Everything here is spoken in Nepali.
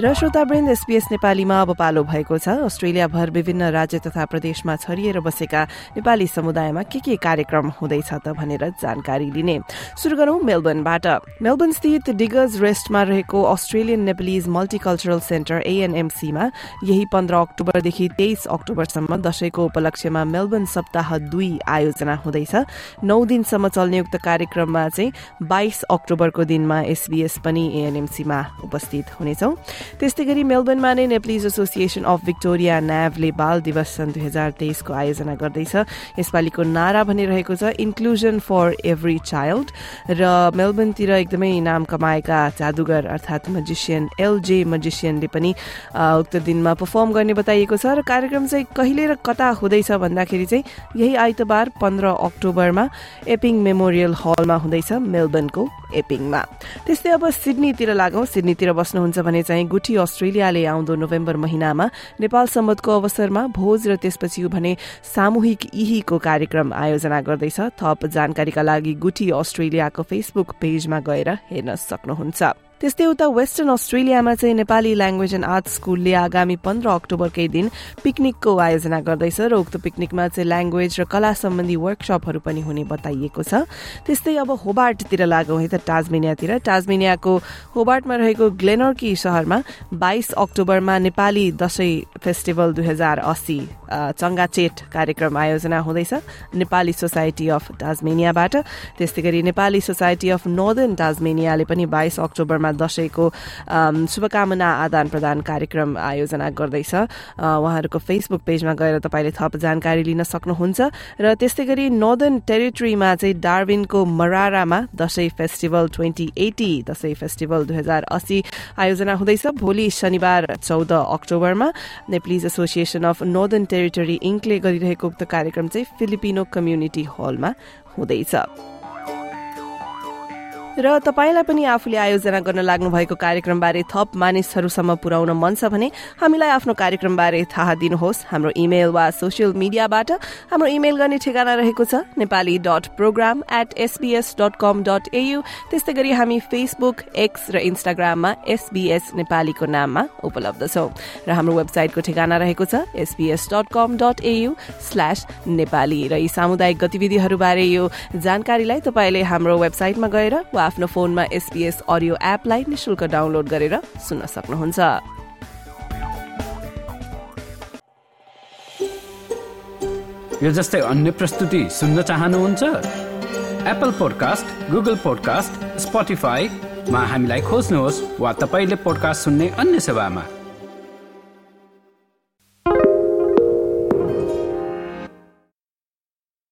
र श्रोतावृन्द एसपीएस नेपालीमा अब पालो भएको छ। अस्ट्रेलियाभर विभिन्न राज्य तथा प्रदेशमा छरिएर बसेका नेपाली समुदायमा के के कार्यक्रम हुँदैछ त भनेर जानकारी लिने शुरू गरौं मेलबर्नबाट। मेलबर्न स्थित डिगर्स रेस्टमा रहेको अस्ट्रेलियन नेपलिज मल्टिकल्चरल सेन्टर एएनएमसीमा यही पन्ध्र अक्टोबरदेखि तेइस अक्टोबरसम्म दशैंको उपलक्ष्यमा मेलबर्न सप्ताह दुई आयोजना हुँदैछ। नौ दिनसम्म चल्ने उक्त कार्यक्रममा चाहिँ बाइस अक्टोबरको दिनमा एसबीएस पनि एएनएमसीमा उपस्थित हुनेछौं। त्यस्तै गरी मेलबर्नमा नै नेप्लिज एसोसिएसन अफ भिक्टोरिया न्याभले बाल दिवस सन् दुई हजार तेइसको आयोजना गर्दैछ। यसपालिको नारा भनिरहेको छ इन्क्लुजन फर एभ्री चाइल्ड र मेलबर्नतिर एकदमै नाम कमाएका जादुगर अर्थात् मजिसियन एलजे मजिसियनले पनि उक्त दिनमा पर्फर्म गर्ने बताइएको छ र कार्यक्रम चाहिँ कहिले र कता हुँदैछ भन्दाखेरि चाहिँ यही आइतबार पन्ध्र अक्टोबरमा एपिङ मेमोरियल हलमा हुँदैछ मेलबर्नको एपिङमा। त्यस्तै अब सिडनीतिर लागौं। सिडनीतिर बस्नुहुन्छ भने चाहिँ गुठी अस्ट्रेलियाले आउँदो नोभेम्बर महिनामा नेपाल सम्बन्धको अवसरमा भोज र त्यसपछि भने सामूहिक इहीको कार्यक्रम आयोजना गर्दैछ। थप जानकारीका लागि गुठी अस्ट्रेलियाको फेसबुक पेजमा गएर हेर्न सक्नुहुन्छ। त्यस्तै उता वेस्टर्न अस्ट्रेलियामा चाहिँ नेपाली ल्याङ्ग्वेज एन्ड आर्ट स्कूलले आगामी पन्ध्र अक्टोबरकै दिन पिकनिकको आयोजना गर्दैछ र उक्त पिकनिकमा चाहिँ ल्याङ्ग्वेज र कला सम्बन्धी वर्कसपहरू पनि हुने बताइएको छ। त्यस्तै अब होबार्टतिर लागौँ है त टाजमेनियातिर। टाजमेनियाको होबार्टमा रहेको ग्लेनर्की शहरमा बाइस अक्टोबरमा नेपाली दशैं फेस्टिभल दुई हजार अस्सी चङ्गाचेट कार्यक्रम आयोजना हुँदैछ नेपाली सोसाइटी अफ टाजमेनियाबाट। त्यस्तै गरी नेपाली सोसाइटी अफ नर्दर्न टाजमेनियाले पनि बाइस अक्टोबरमा दशैंको शुभकामना आदान प्रदान कार्यक्रम आयोजना गर्दैछ। उहाँहरूको फेसबुक पेजमा गएर तपाईँले थप जानकारी लिन सक्नुहुन्छ र त्यस्तै गरी नर्दर्न टेरिटरीमा चाहिँ डार्विनको मरारामा Dashain festival twenty eighty Dashain festival दुई हजार अस्सी आयोजना हुँदैछ। भोलि शनिबार चौध अक्टोबरमा Nepalese association of northern territory इङ्कले गरिरहेको उक्त कार्यक्रम चाहिँ फिलिपिनो कम्युनिटी हलमा हुँदैछ। र तपाईँलाई पनि आफूले आयोजना गर्न लाग्नु भएको कार्यक्रमबारे थप मानिसहरूसम्म पुर्याउन मन छ भने हामीलाई आफ्नो कार्यक्रमबारे थाहा दिनुहोस्। हाम्रो इमेल वा सोसियल मिडियाबाट हाम्रो इमेल गर्ने ठेगाना रहेको छ Nepali dot program at SBS dot com dot AU त्यस्तै गरी हामी फेसबुक एक्स र इन्स्टाग्राममा एसबीएस नेपालीको नाममा उपलब्ध छौं। र हाम्रो वेबसाइटको ठेगाना रहेको छ SBS dot com dot AU slash Nepali. र यी सामुदायिक गतिविधिहरूबारे यो जानकारीलाई तपाईँले हाम्रो वेबसाइटमा गएर आफ्नो फोनमा एसपीएस अडियो एपलाई निशुल्क डाउनलोड गरेर सुन्न सक्नुहुन्छ। यो जस्तै अन्य प्रस्तुति सुन्न चाहनुहुन्छ? एप्पल पोडकास्ट गुगल पोडकास्ट स्पोटिफाईमा हामीलाई खोज्नुहोस् वा तपाईँले पोडकास्ट सुन्ने अन्य सेवामा।